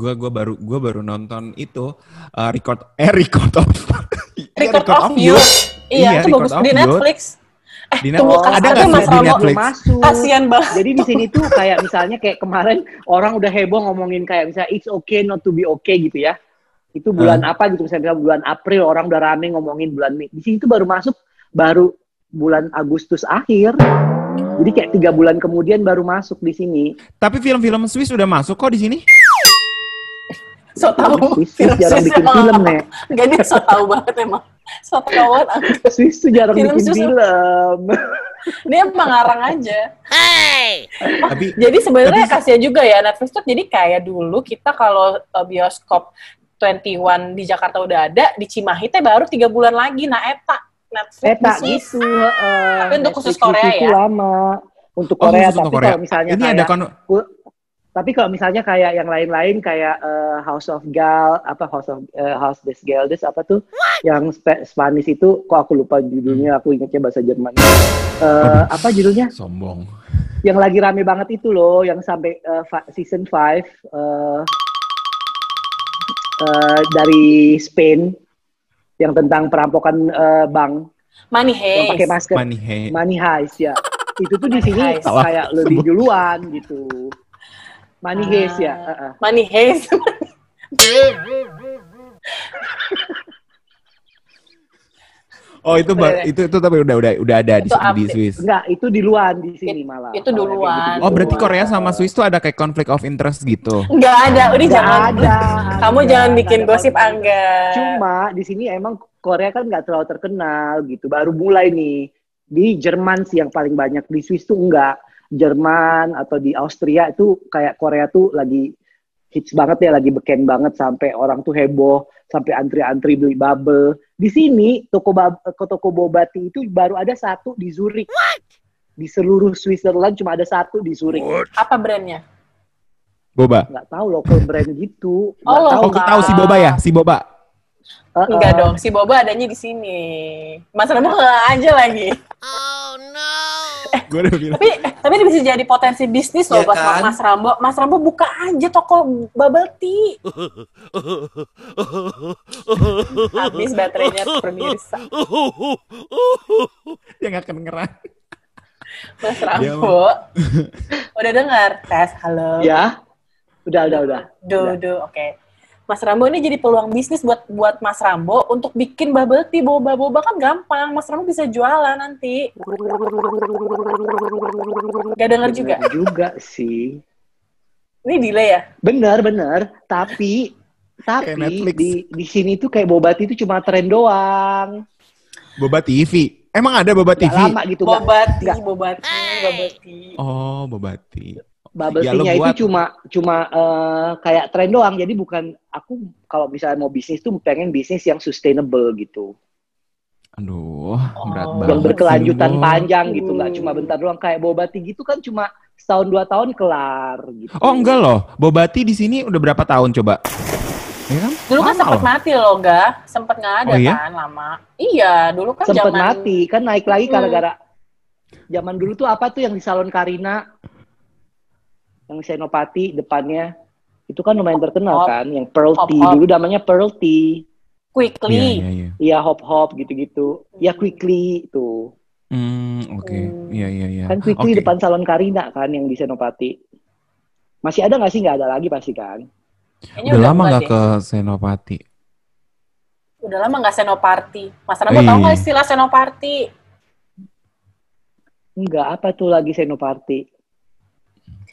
Gua gua baru gua baru nonton itu uh, record eh record of Iya, Record, of You. Iya, itu Record bagus of di. Netflix. Eh, Di tunggu. Ada nggak Mas sih di. Netflix? belum masuk. Kasian banget. Jadi di sini tuh kayak misalnya kayak kemarin orang udah heboh ngomongin kayak misalnya it's okay not to be okay gitu ya. Itu bulan apa gitu misalnya bulan April orang udah rame ngomongin bulan Mei. Di sini tuh baru masuk baru bulan Agustus akhir. Jadi kayak tiga bulan kemudian baru masuk di sini. Tapi film-film Swiss udah masuk kok di sini. So tahu. Swiss, Swiss jarang bikin film nih. Enggak dia so tahu banget emang. So tahu banget. Swiss tuh jarang Film bikin Swiss- film. Dia emang ngarang aja. Tapi Jadi sebenarnya kasihan juga ya Netflix tuh jadi kayak dulu kita kalau uh, bioskop 21 di Jakarta udah ada, di Cimahi teh baru tiga bulan lagi. Nah eta Netflix Eta gitu. heeh. Tapi untuk khusus Korea ya? lama. Untuk Oh, Korea, untuk tapi Korea. kalau misalnya ini kayak, ada kon tapi kalau misalnya kayak yang lain-lain kayak eh, House of Gal, apa House of eh, House des Geldes apa tuh, yang Spa- Spanish itu, kok aku lupa judulnya, aku ingatnya bahasa Jerman. Eh, apa judulnya? sombong. Yang lagi rame banget itu loh, yang sampai fa- season 5 eh, eh, dari Spain, yang tentang perampokan eh, bank, Money yang pakai Heist. masker. Money Heist. Money Heist ya. Itu tuh di sini Heist. kayak lebih duluan gitu. Money Heist ya. Ah. heeh. Money Heist. Oh itu ba- Bener. itu itu tapi udah udah udah ada di, Itu di update. Swiss. Enggak, itu di luar di sini malah. itu duluan. gitu-gitu. Oh berarti. Korea sama Swiss tuh ada kayak konflik of interest gitu. Enggak ada, udah Nggak jangan. ada. Kamu ada, jangan bikin ada gosip. Angga. Cuma di sini emang Korea kan nggak terlalu terkenal gitu. Baru mulai nih. Di Jerman sih yang paling banyak. Di Swiss tuh enggak. Jerman atau di Austria itu kayak Korea tuh lagi hits banget ya, lagi beken banget sampai orang tuh heboh, sampai antri-antri beli bubble. Di sini toko ke toko bobati itu baru ada satu di Zurich. Di seluruh Switzerland cuma ada satu di Zurich. Apa brandnya? Boba. Nggak tahu local brand gitu. Nggak Oh, tahu. Oh tahu si Boba ya, si Boba. Uh-uh. Enggak dong, si Boba adanya di sini. Mas Ramo nggak aja lagi. Gue udah bilang. Tapi tapi ini bisa jadi potensi bisnis loh Ya buat kan? Mas Rambo. Mas Rambo buka aja toko bubble tea. Habis baterainya pemirsa. Dia nggak kedengeran. Mas Rambo. Udah dengar? Tes, halo. Ya, udah, udah, udah. Do, do, oke. Mas Rambo ini jadi peluang bisnis buat buat Mas Rambo untuk bikin bubble tea boba-boba kan gampang. Mas Rambo bisa jualan nanti. Gak denger juga. Bener juga sih. Ini delay ya? Bener, bener. Tapi, tapi di di sini tuh kayak bobati itu cuma tren doang. Boba TV. Emang ada Boba Gak TV? lama gitu. nggak- Boba tea, nggak. boba tea, bubble tea. Oh, Boba TV. Bubble Ya, tea-nya itu buat. cuma cuma eh, kayak tren doang. Jadi bukan aku kalau misalnya mau bisnis tuh pengen bisnis yang sustainable gitu. Aduh, berat Oh. banget. yang berkelanjutan sih, panjang gitu, nggak Hmm. cuma bentar doang kayak bobati gitu kan cuma setahun dua tahun kelar gitu. Oh enggak loh, Bobati di sini udah berapa tahun coba? Ya kan? Dulu kan loh. mati loh, ga? Sempet nggak ada Oh, iya? kan lama. Iya, dulu kan Sempet zaman mati kan naik lagi Hmm. gara-gara zaman dulu tuh apa tuh yang di salon Karina yang Senopati depannya itu kan lumayan terkenal Hop. kan yang Pearl Hop, Tea hop. dulu namanya Pearl Tea Iya, quickly. iya, iya. iya hop hop gitu-gitu ya quickly itu Hmm, oke. Hmm. Iya, iya, iya. kan quickly Oke. depan salon Karina kan yang di Senopati masih ada nggak sih nggak ada lagi pasti kan Kayaknya Udah lama enggak nggak ke Senopati? Udah lama nggak senoparty. Mas Rambo Iya. tahu nggak istilah senoparty? Enggak, apa tuh lagi Senopati?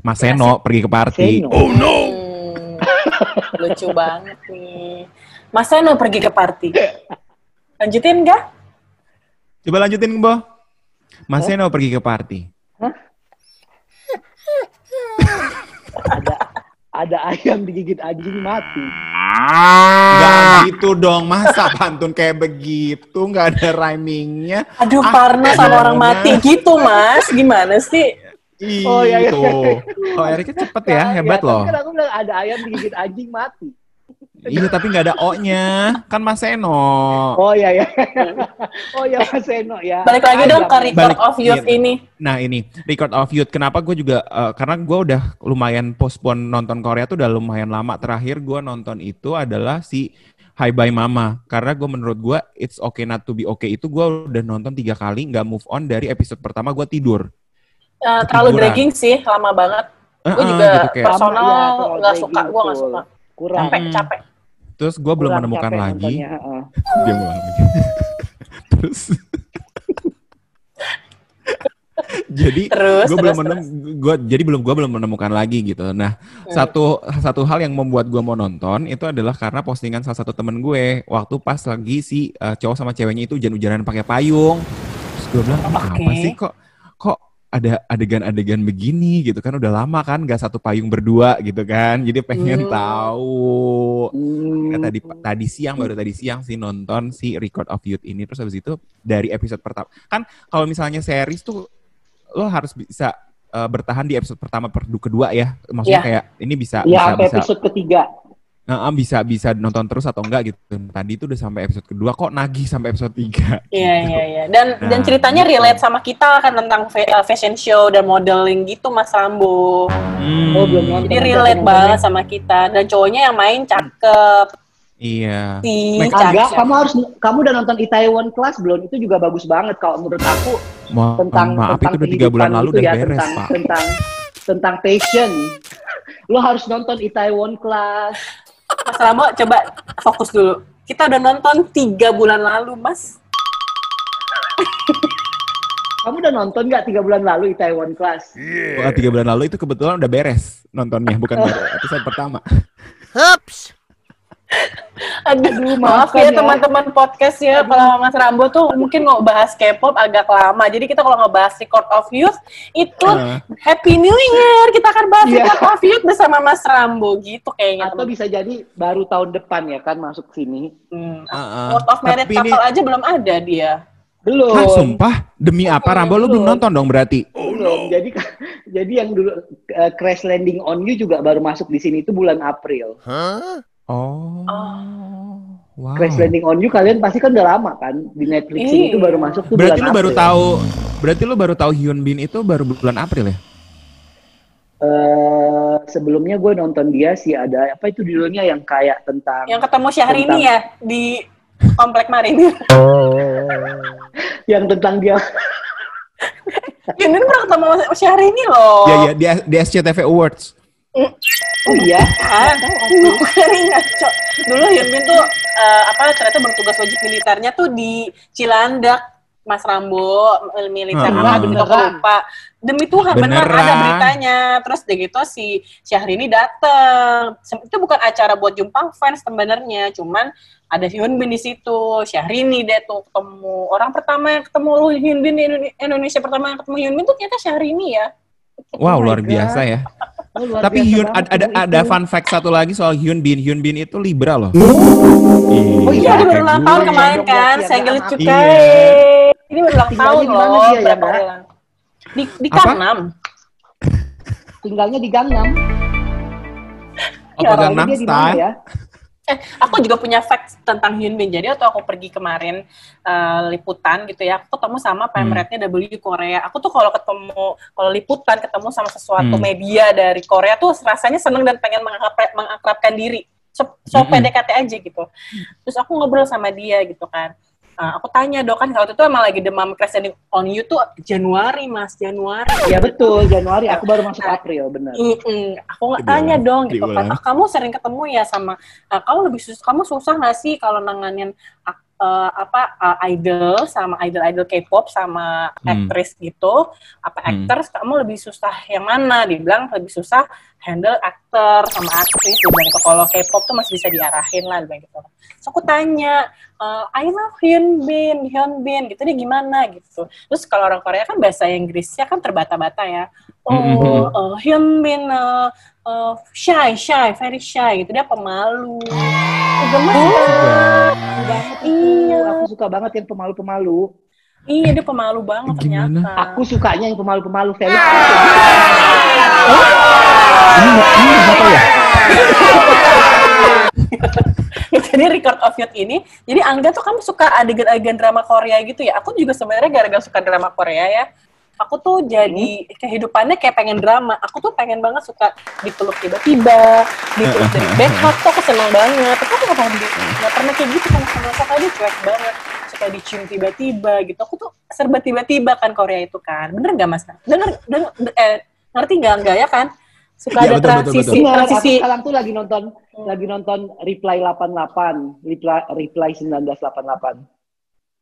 Mas Seno pergi ke party. Seno. Hmm, lucu banget nih. Mas Seno pergi ke party. Lanjutin nggak? Coba lanjutin, Bo. Mas Seno pergi ke party. ada ada ayam digigit anjing mati. Gak gitu dong, masa pantun kayak begitu, nggak ada rhymingnya. Aduh, Ah, Parno sama orang mati gitu, Mas. Gimana sih? Ih, Oh, iya, iya. tuh. Oh, Erika cepet ya, hebat tapi loh. Kan aku bilang ada ayam digigit anjing mati. Iya, tapi nggak ada O-nya. Kan Mas Seno. Oh iya ya. oh iya Mas Seno ya. Balik lagi dong ke. Record Balik- of Youth iya. ini. Nah ini Record of Youth. Kenapa gue juga eh, karena gue udah lumayan postpone nonton Korea tuh udah lumayan lama. Terakhir gue nonton itu adalah si Hi Bye Mama. Karena gue menurut gue It's Okay Not to Be Okay itu gue udah nonton tiga kali nggak move on dari episode pertama gue tidur. Eh, terlalu Ketiduran. dragging sih, lama banget. Gue Heeh, juga gitu kayak. Personal iya, nggak suka, dragging, gue nggak suka. Kurang. Capek, Hmm. capek. Terus gue belum kurang menemukan capek lagi. heeh. Dia ngulang lagi. Terus jadi gue belum menem, gua, jadi belum gue belum menemukan lagi gitu. Nah Hmm. satu satu hal yang membuat gue mau nonton itu adalah karena postingan salah satu temen gue waktu pas lagi si uh, cowok sama ceweknya itu hujan-hujanan pakai payung. Terus gue bilang ini apa sih kok ada adegan-adegan begini gitu kan udah lama kan gak satu payung berdua gitu kan. Jadi pengen Hmm. tahu. Hmm. Ya, tadi tadi siang baru tadi siang sih nonton si Record of Youth ini terus habis itu dari episode pertama kan kalau misalnya series tuh lo harus bisa uh, bertahan di episode pertama per du- kedua ya maksudnya Iya. kayak ini bisa Ya bisa bisa episode ketiga. Uh, uh, bisa bisa nonton terus atau enggak gitu tadi itu udah sampai episode kedua kok nagih sampai episode tiga Iya, iya, iya. Dan Nah, dan ceritanya gitu. relate sama kita kan tentang uh, fashion show dan modeling gitu, Mas Rambo. Hmm, Oh, belum nonton. Jadi relate banget sama kita. Dan cowoknya yang main cakep iya Make- Agak, cakep. kamu harus kamu udah nonton Itaewon Class belum? Itu juga bagus banget kalau menurut aku Ma- tentang maaf tentang itu udah tiga bulan lalu gitu udah ya, beres tentang, pak tentang tentang passion. Lo harus nonton Itaewon Class. Mas Rambo coba fokus dulu. Kita udah nonton tiga bulan lalu, Mas. Kamu udah nonton nggak tiga bulan lalu Itaewon Class? Wah, tiga bulan lalu itu kebetulan udah beres nontonnya bukan baru episode pertama Aduh, Aduh, maaf ya ya. teman-teman podcast ya. Kalau Mas Rambo tuh mungkin mau bahas K-pop agak lama. Jadi kita kalau ngebahas Record of Youth itu Heeh. Happy New Year. Kita akan bahas Iya. Record of Youth bersama Mas Rambo gitu kayaknya. Atau teman. bisa jadi baru tahun depan ya kan masuk sini? Hmm. Heeh. World of Married Tapi ini- Couple aja belum ada dia. Belum. Hah, sumpah demi apa Rambo lu belum Belum. nonton dong berarti Belum. Jadi jadi yang dulu uh, Crash Landing on You juga baru masuk di sini itu bulan April. Oh. Wow. Crash Landing on You kalian pasti kan udah lama kan di Netflix ini Iya. itu baru masuk tuh Berarti bulan lu baru April. tahu berarti lu baru tahu Hyun Bin itu baru bulan April ya? Eh, sebelumnya gue nonton dia sih ada apa itu judulnya yang kayak tentang Yang ketemu Syahrini Tentang- ya di Komplek Marinir. yang tentang dia Yun Bin pernah ketemu Syahrini loh. Iya iya di, di SCTV Awards. Oh iya Ah, bukan ngaco. Dulu Hyun Bin tuh eh, apa ternyata bertugas wajib militernya tuh di Cilandak. Mas Rambo mil- militer Hmm. apa demi aku Beneran? lupa demi Tuhan bener Beneran. ada beritanya terus udah gitu si Syahrini dateng itu bukan acara buat jumpa fans sebenarnya cuman ada Hyun Bin di situ Syahrini deh tuh ketemu orang pertama yang ketemu Hyun Bin di Indone- Indonesia pertama yang ketemu Hyun Bin tuh ternyata Syahrini ya Wow, my luar God. biasa ya. Oh, Tapi Hyun ada ada, ada fun fact satu lagi soal Hyun Bin. Hyun Bin itu Libra loh. Oh Iya, dia baru ulang gue. tahun Iya, kemarin dong, kan, agak Cukai. Iya. Ini baru ulang tahun di mana loh, dia ya. Di, di? Gangnam. tinggalnya di Gangnam Oh, Ya, Gangnam dia di mana Style. ya Eh, aku juga punya fact tentang Hyun Bin. Jadi waktu aku pergi kemarin eh, liputan gitu ya, aku ketemu sama Hmm. pemretnya W Korea. Aku tuh kalau ketemu, kalau liputan ketemu sama sesuatu Hmm. media dari Korea tuh rasanya seneng dan pengen mengakrab- mengakrabkan diri. So, so Mm-mm. PDKT aja gitu. Terus aku ngobrol sama dia gitu kan. Eh, aku tanya dong kan waktu itu emang lagi demam crash landing on you tuh Januari mas Januari ya betul Januari aku baru masuk April benar Mm-mm. Aku nggak tanya dong gitu kan. "Ah, kamu sering ketemu ya sama ah, kamu lebih susah kamu susah nggak sih kalau nanganin eh, apa ah, idol sama idol-idol K-pop sama Hmm. aktris gitu apa Hmm. actors kamu lebih susah yang mana dibilang lebih susah handle aktor sama aktris bilang gitu kalau K-pop tuh masih bisa diarahin lah bilang gitu. So aku tanya eh, I love Hyun Bin Hyun Bin gitu dia gimana? gitu. Terus kalau orang Korea kan bahasa Inggrisnya kan terbata-bata ya. Oh Mhm. eh, Hyun Bin eh, eh, shy shy very shy gitu. Dia pemalu. Gemes banget. banget. Iya. aku suka banget yang pemalu-pemalu. Iya dia pemalu banget Gimana? ternyata. Aku sukanya yang pemalu-pemalu. Felix Ini ini tahu ya? jadi record of youth ini. Jadi Angga tuh kamu suka adegan-adegan drama Korea gitu ya. Aku juga sebenarnya gara-gara suka drama Korea ya. Aku tuh jadi kehidupannya kayak pengen drama. Aku tuh pengen banget suka dipeluk tiba-tiba dipeluk dari backup tuh aku seneng banget. Tapi aku nggak pernah di- nggak pernah kayak gitu kan. Sama suka dia cuek banget. Suka dicium tiba-tiba gitu. Aku tuh serba tiba-tiba kan Korea itu kan. Bener nggak mas? Denger, denger eh, ngerti nggak nggak ya kan suka Iya, ada betul, betul, transisi betul. Benar, aku transisi sekarang tuh lagi nonton Hmm. lagi nonton Reply 88, Reply Reply 1988.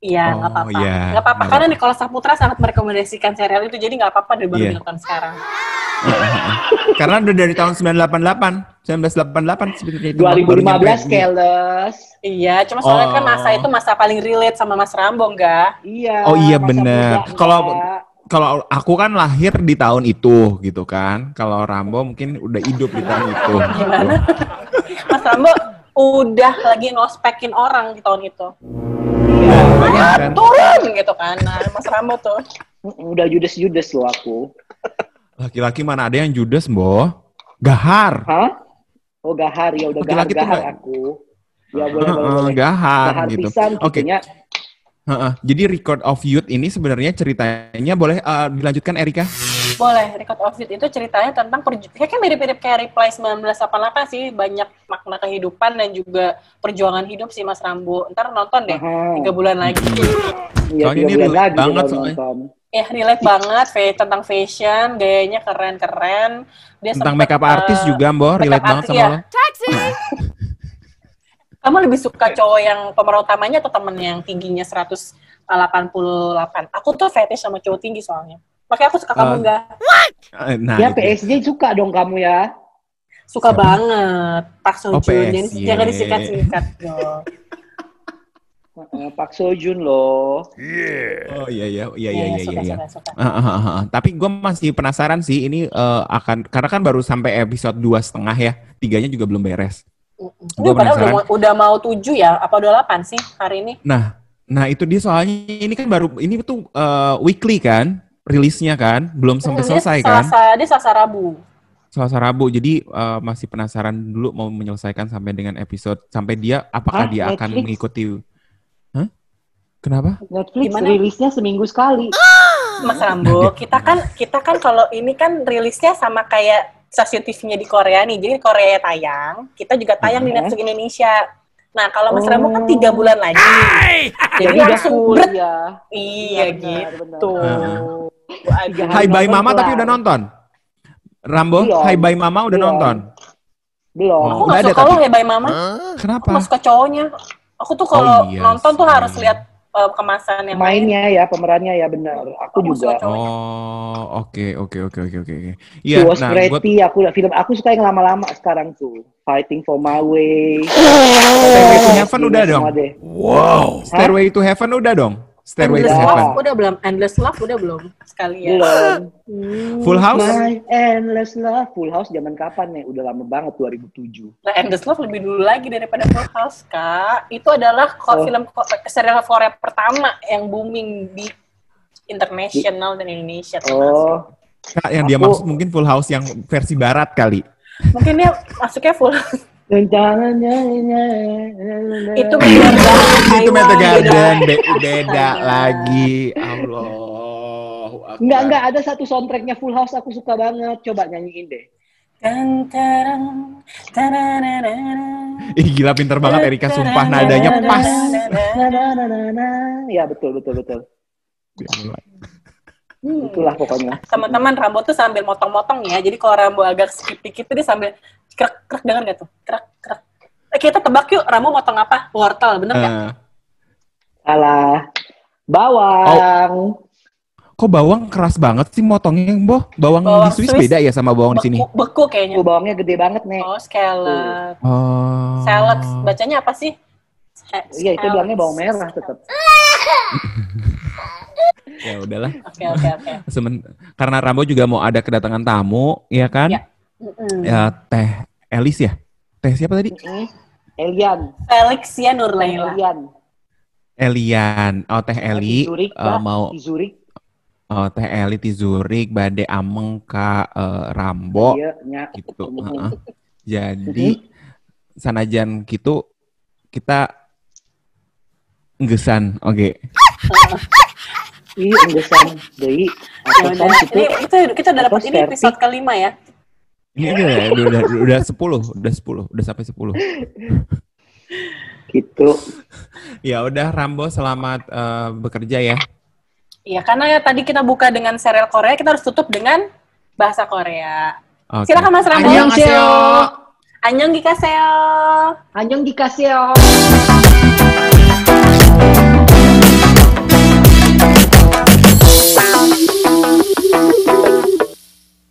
Iya, Oh, nggak apa-apa. iya. Nggak apa-apa, Nggak karena Nicholas Saputra sangat merekomendasikan serial itu, jadi nggak apa-apa deh baru Iya. ditonton sekarang. Karena udah dari tahun 988, 1988 sebenarnya itu baru 2015 nyampe. Keles. Iya, cuma soalnya kan Oh. masa itu masa paling relate sama Mas Rambo, nggak? Iya. Oh iya, muda, Kalau- enggak. Kalau aku kan lahir di tahun itu gitu kan. Kalau Rambo mungkin udah hidup di tahun itu. Gimana? Mas Rambo udah lagi ngospekin orang di tahun itu. Iya, kan? Turun gitu kan. Nah, Mas Rambo tuh. Udah judes-judes loh aku. Laki-laki mana ada yang judes, Bo? Gahar. Hah? Oh gahar ya udah gahar-gahar aku. Ya boleh boleh. Gahar Gahar gitu. pisan Oke. Gitunya. Heeh. Jadi Record of Youth ini sebenarnya ceritanya boleh eh, dilanjutkan Erika? Boleh, Record of Youth itu ceritanya tentang perjuangan, kayak mirip-mirip kayak Reply 1988 sih, banyak makna kehidupan dan juga perjuangan hidup sih Mas Rambo. Ntar nonton deh, tiga bulan lagi. Iya, Soalnya tiga ini bulan relate lagi banget soalnya. Ya, relate banget fa- tentang fashion, gayanya keren-keren. Dia Tentang sempet, makeup eh, artis juga, Mbok. Relate banget sama ya. lo. Kamu lebih suka cowok yang pemeran utamanya atau temen yang tingginya 188? Aku tuh fetish sama cowok tinggi soalnya. Makanya aku suka kamu Eh, enggak. Eh, Nah, ya itu. PSG suka dong kamu ya. Suka siapa? banget. Pak Oh, Sojun. Jadi PSG. jangan disingkat-singkat dong. Heeh, Pak Sojun loh. Oh iya iya iya iya iya suka, iya. suka, suka. Ah, ah, ah. Tapi gue masih penasaran sih ini eh, akan karena kan baru sampai episode dua setengah ya, tiganya juga belum beres. Ini padahal udah, mau- udah mau tujuh ya? Apa udah delapan sih hari ini? Nah, nah itu dia soalnya ini kan baru ini tuh eh, weekly kan, rilisnya kan, belum sampai Hmm, dia selesai kan, Selasa, dia Selasa Rabu. Selasa Rabu. Jadi eh, masih penasaran dulu mau menyelesaikan sampai dengan episode sampai dia apakah Hah, dia akan Netflix? mengikuti? Hah? Kenapa? Netflix Gimana? rilisnya seminggu sekali. Mas Rambo, kita kan kita kan kalau ini kan rilisnya sama kayak stasiun TV-nya di Korea nih. Jadi Korea tayang, kita juga tayang di Mhm. Netflix Indonesia. Nah, kalau Mas Oh. Rambo kan tiga bulan lagi. Jadi udah langsung ya. Iya benar, gitu. benar. Hai Bye Mama tapi udah nonton. Rambo, Belum. Hai Bye Mama udah Belum. nonton. Belum. Aku Udah nggak suka loh ya Bye Mama. Kenapa? Aku nggak suka cowoknya. Aku tuh kalau Oh, iya nonton tuh harus lihat uh, kemasan yang main. Mainnya ya, pemerannya ya benar. Aku Aku juga. Oh, oke oke oke oke oke Iya, nah, pretty. Aku film aku suka yang lama-lama sekarang tuh. Fighting for my way. Stairway to Heaven udah dong. Deh. Stairway to Heaven udah dong. Stairway to Endless Heaven. Love udah belum? Endless Love udah belum? Sekalian. Belum. Hmm. Full House? My endless love. Full House zaman kapan nih? Udah lama banget 2007. Nah, Endless Love lebih dulu lagi daripada Full House, Kak. Itu adalah Oh. film serial Korea pertama yang booming di internasional dan Indonesia. Oh, Kak, yang dia Aku- maksud mungkin Full House yang versi barat kali. Mungkin dia masuknya Full House. Rencananya Itu banget. Itu Meta Garden beda. be- beda lagi. Allah. Enggak, enggak ada satu soundtracknya Full House aku suka banget. Coba nyanyiin deh. Ih gila pinter banget Erika sumpah nadanya pas. Ya betul betul betul. Hmm. Itulah pokoknya. Teman-teman Rambo tuh sambil motong-motong ya. Jadi kalau Rambo agak skip dikit tuh dia sambil krek krek dengar gak tuh? Krek krek. Eh, kita tebak yuk Rambo motong apa? Wortel, bener nggak? Eh, Salah. Bawang. kok bawang keras banget sih motongnya, Boh? Bawang, Bawang di Swiss, Swiss. beda ya sama bawang di sini? Beku, kayaknya. Oh, bawangnya gede banget nih. Oh, scallop. Oh. Salad. Bacanya apa sih? Iya itu bilangnya bawang merah tetap. Ya udahlah. Oke, oke, oke. Semen- karena Rambo juga mau ada kedatangan tamu, ya kan? Ya. Mm-mm. Ya, Teh Elis ya? Teh siapa tadi? Elian. Felixia Nurlaila. Elian. Elian. Oh, Teh Eli Di Zurich, eh, Mbak. mau Di Zurich. oh, Teh Eli di Zurich, Bade Ameng Kak eh, Rambo Iya, nya. gitu. Heeh. Jadi sanajan gitu kita nggesan. Oke. Iya, enggesan deui. Ya udah, Apa ini kita kita udah dapat Apa, ini episode kelima ya. Ini udah, udah, udah, udah 10, udah 10, udah sampai 10. gitu. Ya udah Rambo selamat eh, bekerja ya. Iya, karena ya tadi kita buka dengan serial Korea, kita harus tutup dengan bahasa Korea. Oke. Silakan Mas Rambo. Annyeonghaseyo. Annyeong gikaseo. Annyeong dikasih